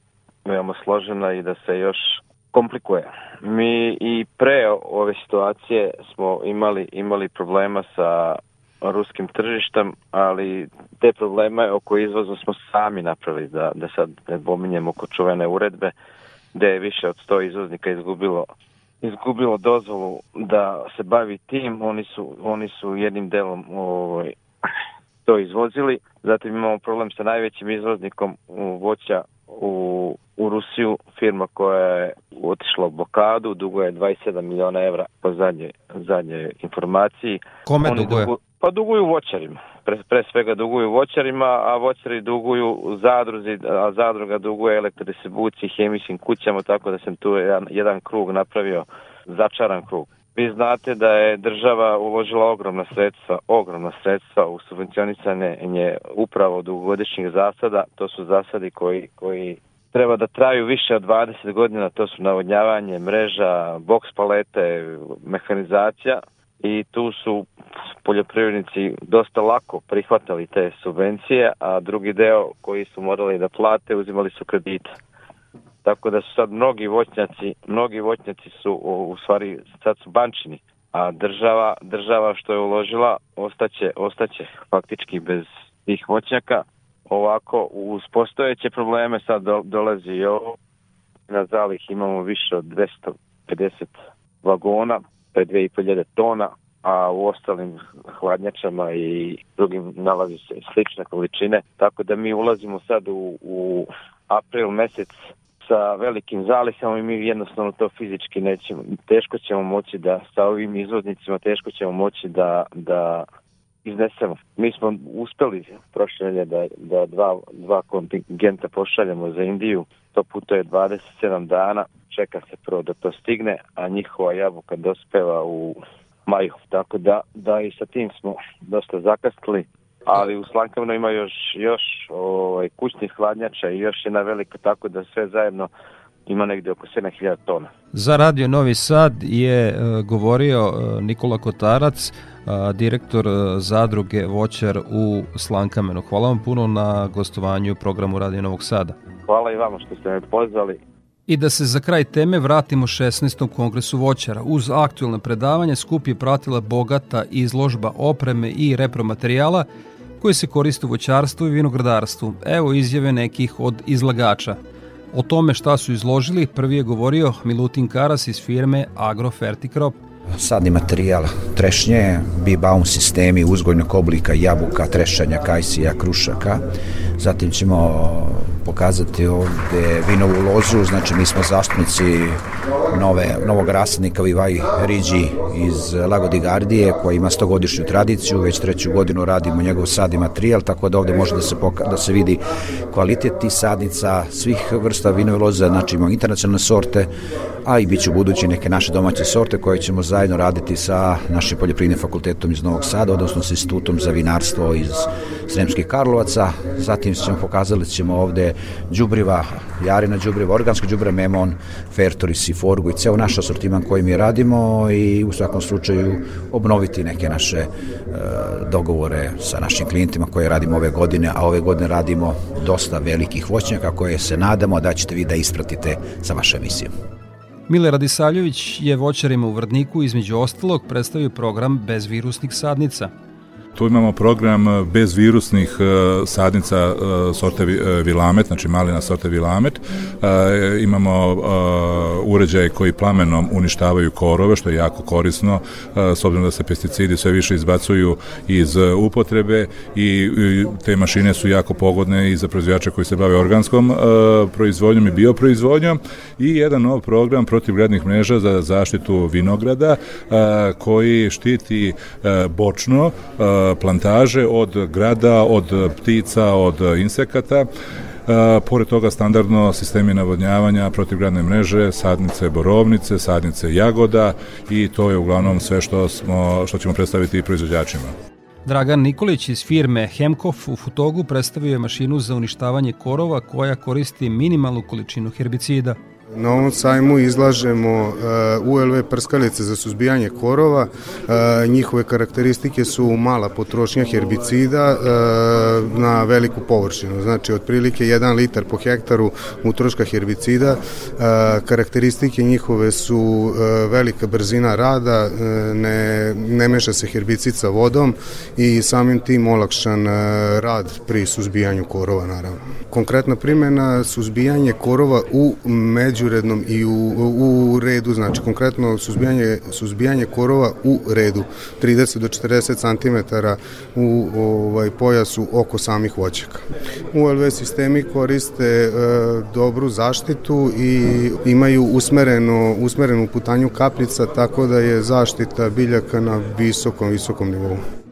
veoma složena i da se još komplikuje. Mi i pre ove situacije smo imali imali problema sa ruskim tržištem, ali te probleme oko izvoza smo sami napravili, da, da sad ne pominjemo oko čuvene uredbe, gde je više od 100 izvoznika izgubilo izgubilo dozvolu da se bavi tim, oni su, oni su jednim delom ovaj, to izvozili. Zatim imamo problem sa najvećim izvoznikom voća u, u Rusiju, firma koja je otišla u blokadu, duguje 27 miliona evra po zadnje, zadnje informaciji. Kome Oni duguje? Dugu, pa duguju voćarima. Pre, pre svega duguju voćarima, a voćari duguju zadruzi, a zadruga duguje elektrodistribuciji, hemijskim kućama, tako da sam tu jedan, jedan krug napravio, začaran krug. Vi znate da je država uložila ogromna sredstva, ogromna sredstva u subvencionisanje upravo dugogodišnjih zasada. To su zasadi koji, koji treba da traju više od 20 godina, to su navodnjavanje, mreža, boks palete, mehanizacija i tu su poljoprivrednici dosta lako prihvatali te subvencije, a drugi deo koji su morali da plate uzimali su kredite. Tako da su sad mnogi voćnjaci, mnogi voćnjaci su u stvari sad su bančini, a država, država što je uložila ostaće, ostaće faktički bez tih voćnjaka. Ovako, uz postojeće probleme sad do, dolazi i ovo. Na zalih imamo više od 250 vagona, je 2500 tona, a u ostalim hladnjačama i drugim nalazi se slične količine. Tako da mi ulazimo sad u, u april mesec sa velikim zalihama i mi jednostavno to fizički nećemo, teško ćemo moći da sa ovim izvoznicima teško ćemo moći da, da iznesemo. Mi smo uspeli prošle da, da dva, dva kontingenta pošaljemo za Indiju, to putuje 27 dana, čeka se prvo da to stigne, a njihova jabuka dospeva u maju, tako da, da i sa tim smo dosta zakastili ali u Slankavno ima još, još ovaj, kućnih hladnjača i još jedna velika, tako da sve zajedno ima negde oko 7000 tona. Za Radio Novi Sad je uh, govorio uh, Nikola Kotarac, uh, direktor zadruge Voćar u Slankamenu. Hvala vam puno na gostovanju u programu Radio Novog Sada. Hvala i vama što ste me pozvali. I da se za kraj teme vratimo 16. kongresu voćara. Uz aktualne predavanje skup je pratila bogata izložba opreme i repromaterijala koje se koriste u voćarstvu i vinogradarstvu. Evo izjave nekih od izlagača. O tome šta su izložili prvi je govorio Milutin Karas iz firme Agrofertikrop. Sadni materijal, trešnje, bibaum sistemi uzgojnog oblika jabuka, trešanja, kajsija, krušaka. Zatim ćemo pokazati ovde vinovu lozu, znači mi smo zastupnici nove, novog rasadnika Vivaj Riđi iz Lagodi Gardije koji ima 100 godišnju tradiciju, već treću godinu radimo njegov sad i materijal, tako da ovde može da se, poka da se vidi kvalitet tih sadnica, svih vrsta vinove loze, znači imamo internacionalne sorte, a i bit će budući neke naše domaće sorte koje ćemo zajedno raditi sa našim poljoprivrednim fakultetom iz Novog Sada, odnosno sa institutom za vinarstvo iz Sremskih Karlovaca. Zatim ćemo pokazali ćemo ovde đubriva, jarina đubriva, organska đubriva, memon, fertoris i forgu i ceo naš asortiman koji mi radimo i u svakom slučaju obnoviti neke naše e, dogovore sa našim klijentima koje radimo ove godine, a ove godine radimo dosta velikih voćnjaka koje se nadamo da ćete vi da ispratite sa vašom emisijom. Mile Radisavljević je voćarima u Vrdniku između ostalog predstavio program bezvirusnih sadnica – Tu imamo program eh, bez virusnih eh, sadnica eh, sorte Vilamet, znači malina sorte Vilamet. Imamo uređaje koji plamenom uništavaju korove, što je jako korisno, s obzirom da se pesticidi sve više izbacuju iz upotrebe i te mašine su jako pogodne i za proizvođače koji se bave organskom proizvodnjom i bioproizvodnjom i jedan nov program protiv gradnih mreža za zaštitu vinograda koji štiti bočno plantaže od grada, od ptica, od insekata pored toga standardno sistemi navodnjavanja, protivgradne mreže, sadnice borovnice, sadnice jagoda i to je uglavnom sve što, smo, što ćemo predstaviti proizvođačima. Dragan Nikolić iz firme Hemkof u Futogu predstavio je mašinu za uništavanje korova koja koristi minimalnu količinu herbicida. Na ovom sajmu izlažemo uh, ULV prskalice za suzbijanje korova. Uh, njihove karakteristike su mala potrošnja herbicida uh, na veliku površinu. Znači, otprilike 1 litar po hektaru utroška herbicida. Karakteristike njihove su velika brzina rada, ne, ne meša se herbicid sa vodom i samim tim olakšan rad pri suzbijanju korova, naravno. Konkretna primjena suzbijanje korova u među međurednom i u, u redu, znači konkretno suzbijanje, suzbijanje korova u redu, 30 do 40 cm u ovaj, pojasu oko samih voćaka. ULV sistemi koriste e, dobru zaštitu i imaju usmereno, usmerenu putanju kapljica, tako da je zaštita biljaka na visokom, visokom nivou.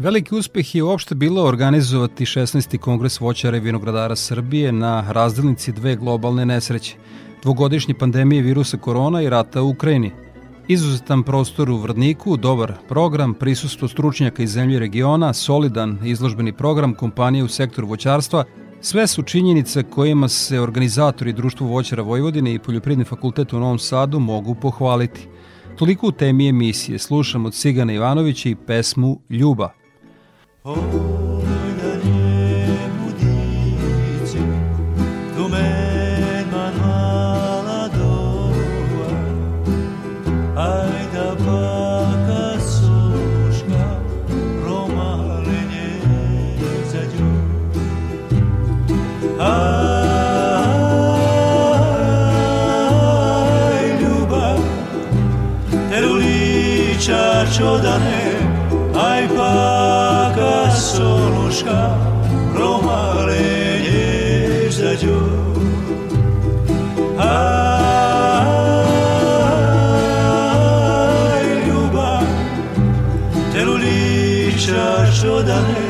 Veliki uspeh je uopšte bilo organizovati 16. kongres voćara i vinogradara Srbije na razdelnici dve globalne nesreće – dvogodišnje pandemije virusa korona i rata u Ukrajini. Izuzetan prostor u Vrdniku, dobar program, prisustvo stručnjaka iz zemlje regiona, solidan izložbeni program kompanije u sektoru voćarstva, sve su činjenice kojima se organizatori Društvo voćara Vojvodine i Poljopridni fakultet u Novom Sadu mogu pohvaliti. Toliko u temi emisije slušamo od Sigana Ivanovića i pesmu Ljuba. Holy شدنه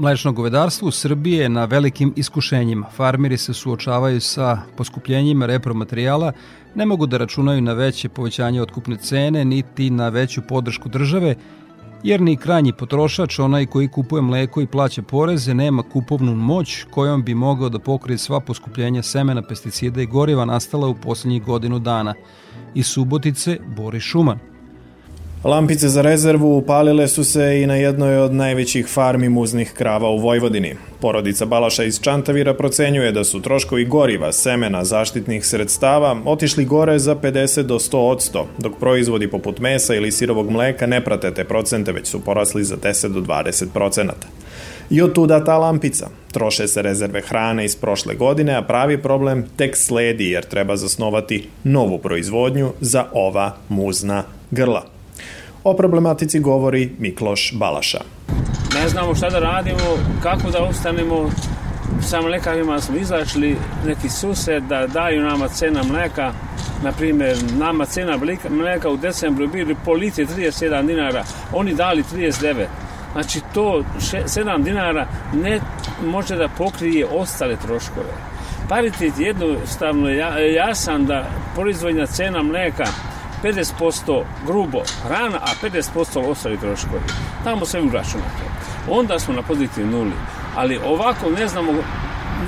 Mlečno govedarstvo u Srbiji je na velikim iskušenjima. Farmeri se suočavaju sa poskupljenjima repromaterijala, ne mogu da računaju na veće povećanje otkupne cene, niti na veću podršku države, jer ni krajnji potrošač, onaj koji kupuje mleko i plaća poreze, nema kupovnu moć kojom bi mogao da pokrije sva poskupljenja semena, pesticida i goriva nastala u poslednjih godinu dana. Iz Subotice, Boris Šuman. Lampice za rezervu upalile su se i na jednoj od najvećih farmi muznih krava u Vojvodini. Porodica Balaša iz Čantavira procenjuje da su troškovi goriva, semena, zaštitnih sredstava otišli gore za 50 do 100 odsto, dok proizvodi poput mesa ili sirovog mleka ne prate te procente, već su porasli za 10 do 20 procenata. I od tuda ta lampica. Troše se rezerve hrane iz prošle godine, a pravi problem tek sledi jer treba zasnovati novu proizvodnju za ova muzna grla. O problematici govori Mikloš Balaša. Ne znamo šta da radimo, kako da ostanemo sa mlekarima smo izašli neki sused da daju nama cena mleka. Na primjer nama cena mleka u decembru bili po litri 37 dinara oni dali 39 znači to 7 dinara ne može da pokrije ostale troškove. Paritet jednostavno jasan da proizvodnja cena mleka 50% grubo hrana, a 50% ostali troškovi. Tamo sve uračunato. Onda smo na pozitivnoj nuli. Ali ovako ne znamo,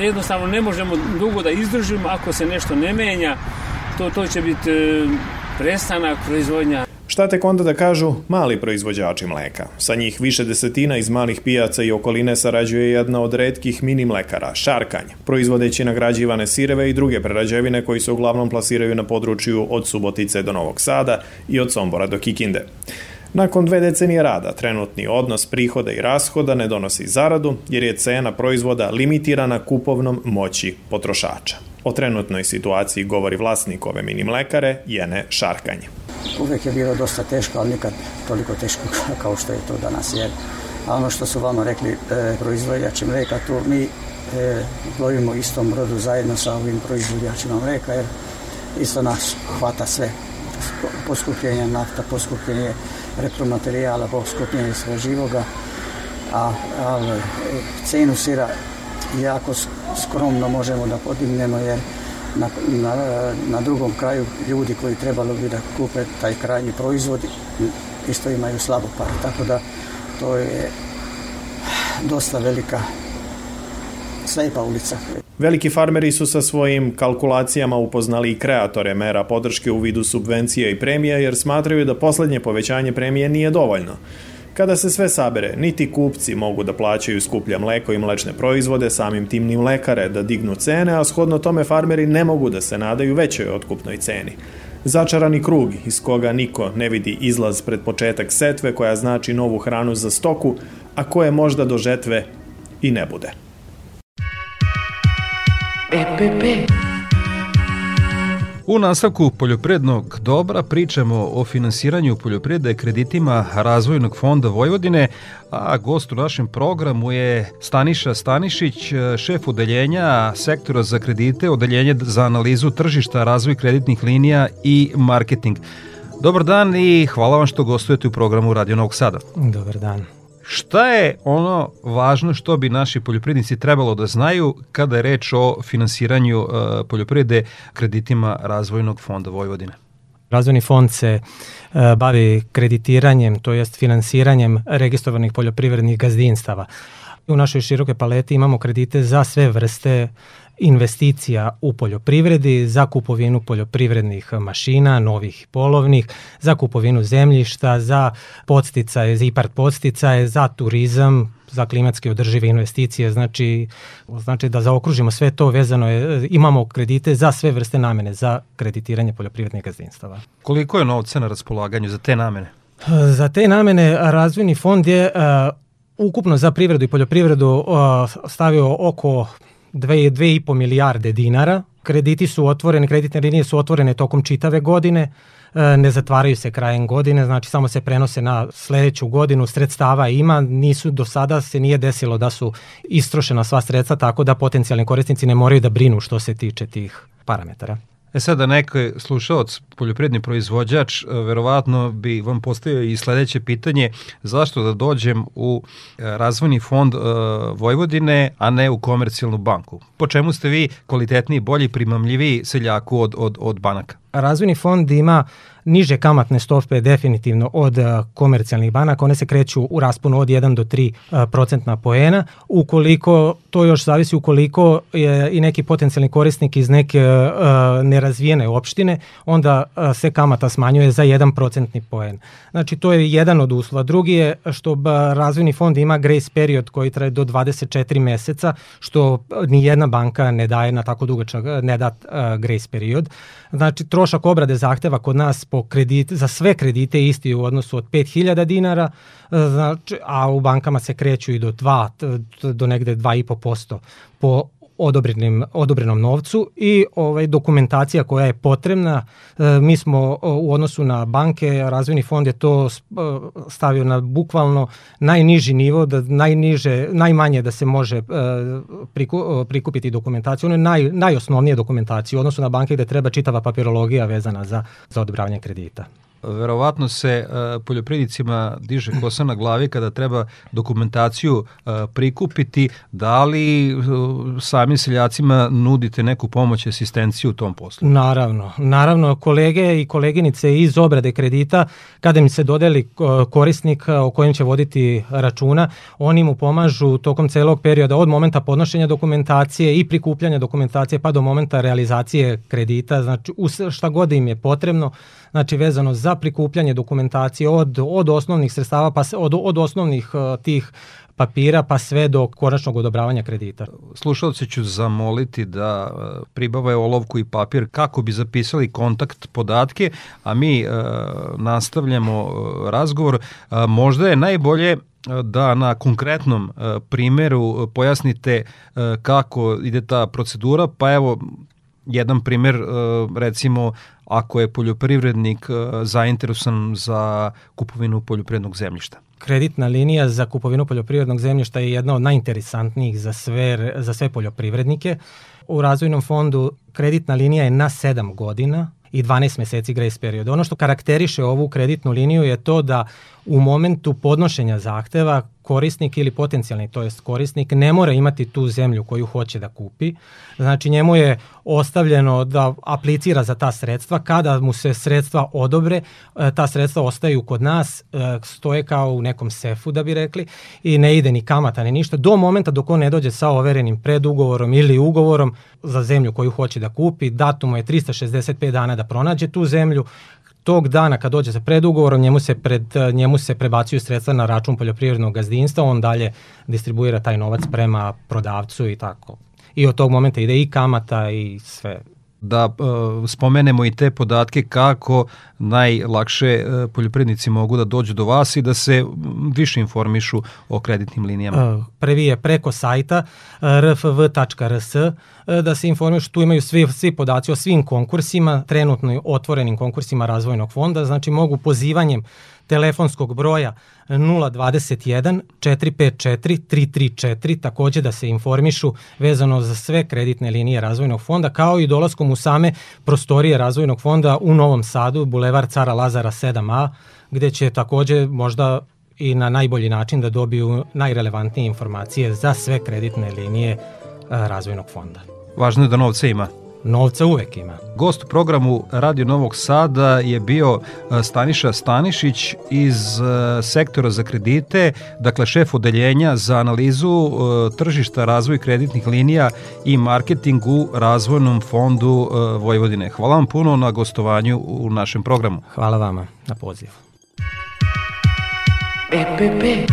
jednostavno ne možemo dugo da izdržimo ako se nešto ne menja. To, to će biti e, prestanak proizvodnja Šta tek onda da kažu mali proizvođači mleka? Sa njih više desetina iz malih pijaca i okoline sarađuje jedna od redkih mini mlekara, Šarkanj, proizvodeći nagrađivane sireve i druge prerađevine koji se uglavnom plasiraju na području od Subotice do Novog Sada i od Sombora do Kikinde. Nakon dve decenije rada, trenutni odnos prihoda i rashoda ne donosi zaradu jer je cena proizvoda limitirana kupovnom moći potrošača. O trenutnoj situaciji govori vlasnik ove mini mlekare, Jene Šarkanje. Uvek je bilo dosta teško, ali nikad toliko teško [laughs] kao što je to danas. Jer, a ono što su vama rekli e, proizvođači mleka, tu mi e, plovimo istom brodu zajedno sa ovim proizvođačima mleka, jer isto nas hvata sve. Poskupljenje nafta, poskupljenje repromaterijala, poskupljenje sve živoga, a, a cenu sira jako skromno možemo da podignemo jer na, na, na drugom kraju ljudi koji trebalo bi da kupe taj krajnji proizvod isto imaju slabo par. Tako da to je dosta velika slepa ulica. Veliki farmeri su sa svojim kalkulacijama upoznali i kreatore mera podrške u vidu subvencija i premija jer smatraju da poslednje povećanje premije nije dovoljno. Kada se sve sabere, niti kupci mogu da plaćaju skuplja mleko i mlečne proizvode, samim tim ni mlekare da dignu cene, a shodno tome farmeri ne mogu da se nadaju većoj otkupnoj ceni. Začarani krug iz koga niko ne vidi izlaz pred početak setve koja znači novu hranu za stoku, a koje možda do žetve i ne bude. EPP U nastavku poljoprednog dobra pričamo o finansiranju poljoprivrede kreditima Razvojnog fonda Vojvodine, a gost u našem programu je Staniša Stanišić, šef odeljenja sektora za kredite, odeljenje za analizu tržišta, razvoj kreditnih linija i marketing. Dobar dan i hvala vam što gostujete u programu Radio Novog Sada. Dobar dan. Šta je ono važno što bi naši poljoprivrednici trebalo da znaju kada je reč o finansiranju uh, poljoprivrede kreditima Razvojnog fonda Vojvodine? Razvojni fond se uh, bavi kreditiranjem, to jest finansiranjem registrovanih poljoprivrednih gazdinstava. U našoj širokoj paleti imamo kredite za sve vrste investicija u poljoprivredi, za kupovinu poljoprivrednih mašina, novih polovnih, za kupovinu zemljišta, za podsticaje, za IPART podsticaje, za turizam, za klimatske održive investicije, znači, znači da zaokružimo sve to vezano je, imamo kredite za sve vrste namene, za kreditiranje poljoprivrednih gazdinstava. Koliko je novca na raspolaganju za te namene? Za te namene razvojni fond je uh, ukupno za privredu i poljoprivredu uh, stavio oko 2,5 milijarde dinara. Krediti su otvorene, kreditne linije su otvorene tokom čitave godine, e, ne zatvaraju se krajem godine, znači samo se prenose na sledeću godinu, sredstava ima, nisu do sada se nije desilo da su istrošena sva sredstva, tako da potencijalni korisnici ne moraju da brinu što se tiče tih parametara. E sad da neko slušalac, poljoprivredni proizvođač, e, verovatno bi vam postavio i sledeće pitanje, zašto da dođem u e, razvojni fond e, Vojvodine, a ne u komercijalnu banku? Po čemu ste vi kvalitetniji, bolji, primamljiviji seljaku od, od, od banaka? Razvojni fond ima niže kamatne stope definitivno od komercijalnih banaka, one se kreću u rasponu od 1 do 3 procentna poena. Ukoliko, to još zavisi ukoliko je i neki potencijalni korisnik iz neke nerazvijene opštine, onda se kamata smanjuje za 1 procentni poen. Znači to je jedan od uslova. Drugi je što razvojni fond ima grace period koji traje do 24 meseca, što ni jedna banka ne daje na tako dugačak, ne da grace period. Znači trošak obrade zahteva kod nas po kredit, za sve kredite isti u odnosu od 5000 dinara, znači, a u bankama se kreću i do 2, do negde 2,5% po odobrenim, odobrenom novcu i ovaj dokumentacija koja je potrebna. E, mi smo u odnosu na banke, razvojni fond je to e, stavio na bukvalno najniži nivo, da najniže, najmanje da se može e, priku, prikupiti dokumentaciju. Ono je naj, najosnovnije dokumentacije u odnosu na banke gde treba čitava papirologija vezana za, za odobravanje kredita verovatno se uh, diže kosa na glavi kada treba dokumentaciju uh, prikupiti, da li uh, samim seljacima nudite neku pomoć, asistenciju u tom poslu? Naravno, naravno kolege i koleginice iz obrade kredita, kada mi se dodeli korisnik o kojem će voditi računa, oni mu pomažu tokom celog perioda od momenta podnošenja dokumentacije i prikupljanja dokumentacije pa do momenta realizacije kredita, znači šta god im je potrebno, znači vezano za prikupljanje dokumentacije od, od osnovnih sredstava, pa se, od, od osnovnih uh, tih papira pa sve do konačnog odobravanja kredita. Slušalci ću zamoliti da uh, pribave olovku i papir kako bi zapisali kontakt podatke, a mi uh, nastavljamo uh, razgovor. Možda je najbolje da na konkretnom primeru pojasnite kako ide ta procedura, pa evo jedan primer recimo ako je poljoprivrednik e, zainteresovan za kupovinu poljoprivrednog zemljišta. Kreditna linija za kupovinu poljoprivrednog zemljišta je jedna od najinteresantnijih za sve, za sve poljoprivrednike. U razvojnom fondu kreditna linija je na 7 godina i 12 meseci grace period. Ono što karakteriše ovu kreditnu liniju je to da u momentu podnošenja zahteva korisnik ili potencijalni, to jest korisnik, ne mora imati tu zemlju koju hoće da kupi. Znači njemu je ostavljeno da aplicira za ta sredstva. Kada mu se sredstva odobre, e, ta sredstva ostaju kod nas, e, stoje kao u nekom sefu, da bi rekli, i ne ide ni kamata, ni ništa, do momenta dok on ne dođe sa overenim predugovorom ili ugovorom za zemlju koju hoće da kupi. Datumu je 365 dana da pronađe tu zemlju, tog dana kad dođe sa predugovorom, njemu se, pred, njemu se prebacuju sredstva na račun poljoprivrednog gazdinstva, on dalje distribuira taj novac prema prodavcu i tako. I od tog momenta ide i kamata i sve da uh, spomenemo i te podatke kako najlakše uh, poljoprivrednici mogu da dođu do vas i da se više informišu o kreditnim linijama. Uh, prvi je preko sajta rfv.rs da se informišu, tu imaju svi, svi podaci o svim konkursima, trenutno otvorenim konkursima razvojnog fonda, znači mogu pozivanjem telefonskog broja 021 454 334 takođe da se informišu vezano za sve kreditne linije razvojnog fonda kao i dolaskom u same prostorije razvojnog fonda u Novom Sadu, Bulevar Cara Lazara 7a, gde će takođe možda i na najbolji način da dobiju najrelevantnije informacije za sve kreditne linije razvojnog fonda. Važno je da novce ima novca uvek ima. Gost u programu Radio Novog Sada je bio e, Staniša Stanišić iz e, sektora za kredite, dakle šef odeljenja za analizu e, tržišta razvoj kreditnih linija i marketing u Razvojnom fondu Vojvodine. Hvala vam puno na gostovanju u našem programu. Hvala vama na pozivu. EPP.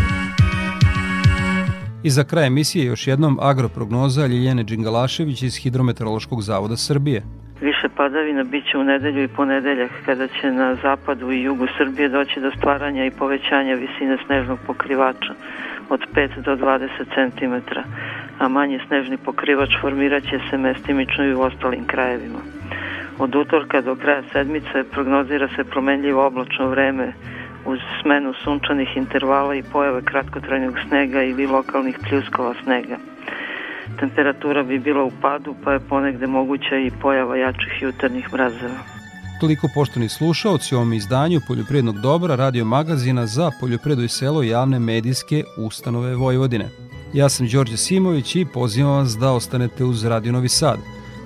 I za kraj emisije još jednom agroprognoza Ljiljane Đingalašević iz Hidrometeorološkog zavoda Srbije. Više padavina biće u nedelju i ponedeljak kada će na zapadu i jugu Srbije doći do stvaranja i povećanja visine snežnog pokrivača od 5 do 20 cm, a manji snežni pokrivač formirat će se mestimično i u ostalim krajevima. Od utorka do kraja sedmice prognozira se promenljivo oblačno vreme uz smenu sunčanih intervala i pojave kratkotrajnog snega ili lokalnih pljuskova snega. temperatura bi bila u padu, pa je ponegde moguća i pojava jačih jutarnjih mrazeva. Toliko poštovni slušaoci u ovom izdanju Poljoprivrednog dobra radio magazina za poljoprivredu i selo javne medijske ustanove Vojvodine. Ja sam Đorđe Simović i pozivam vas da ostanete uz Radio Novi Sad.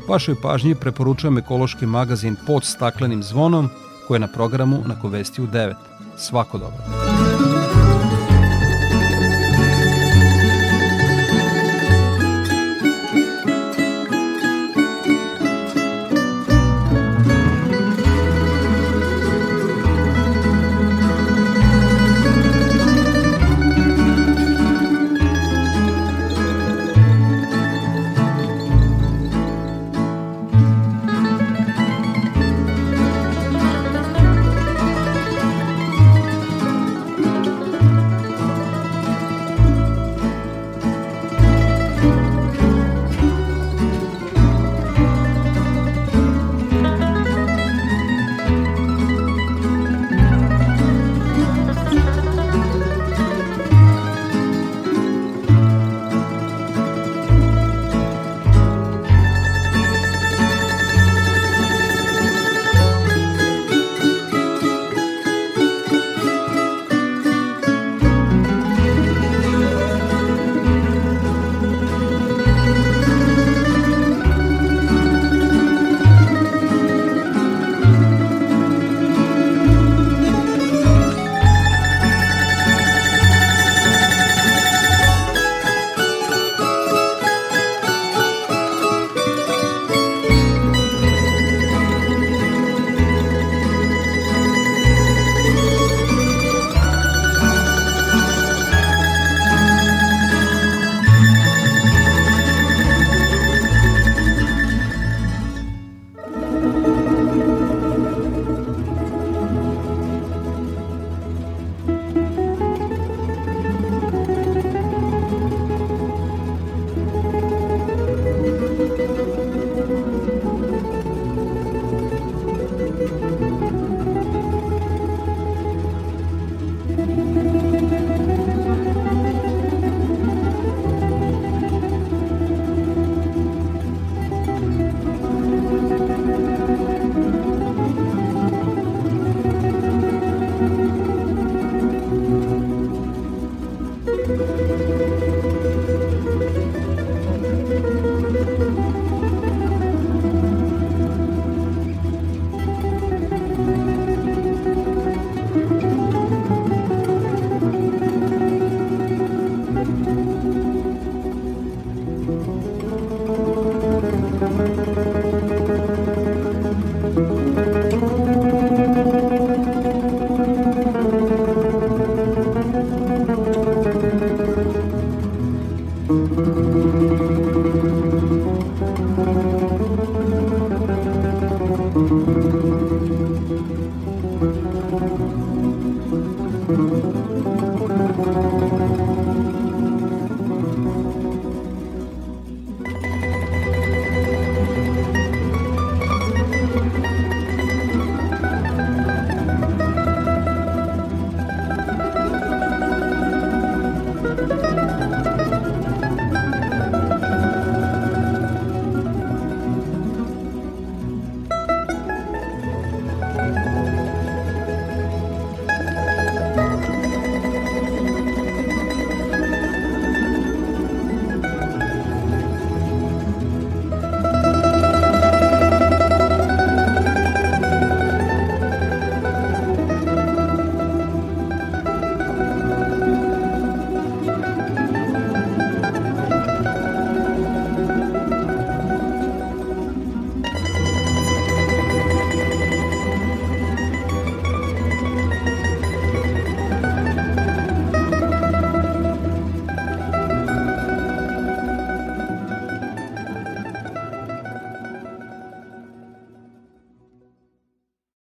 Vašoj pažnji preporučujem ekološki magazin pod staklenim zvonom koji je na programu na Kovesti u 9. Svako dobro.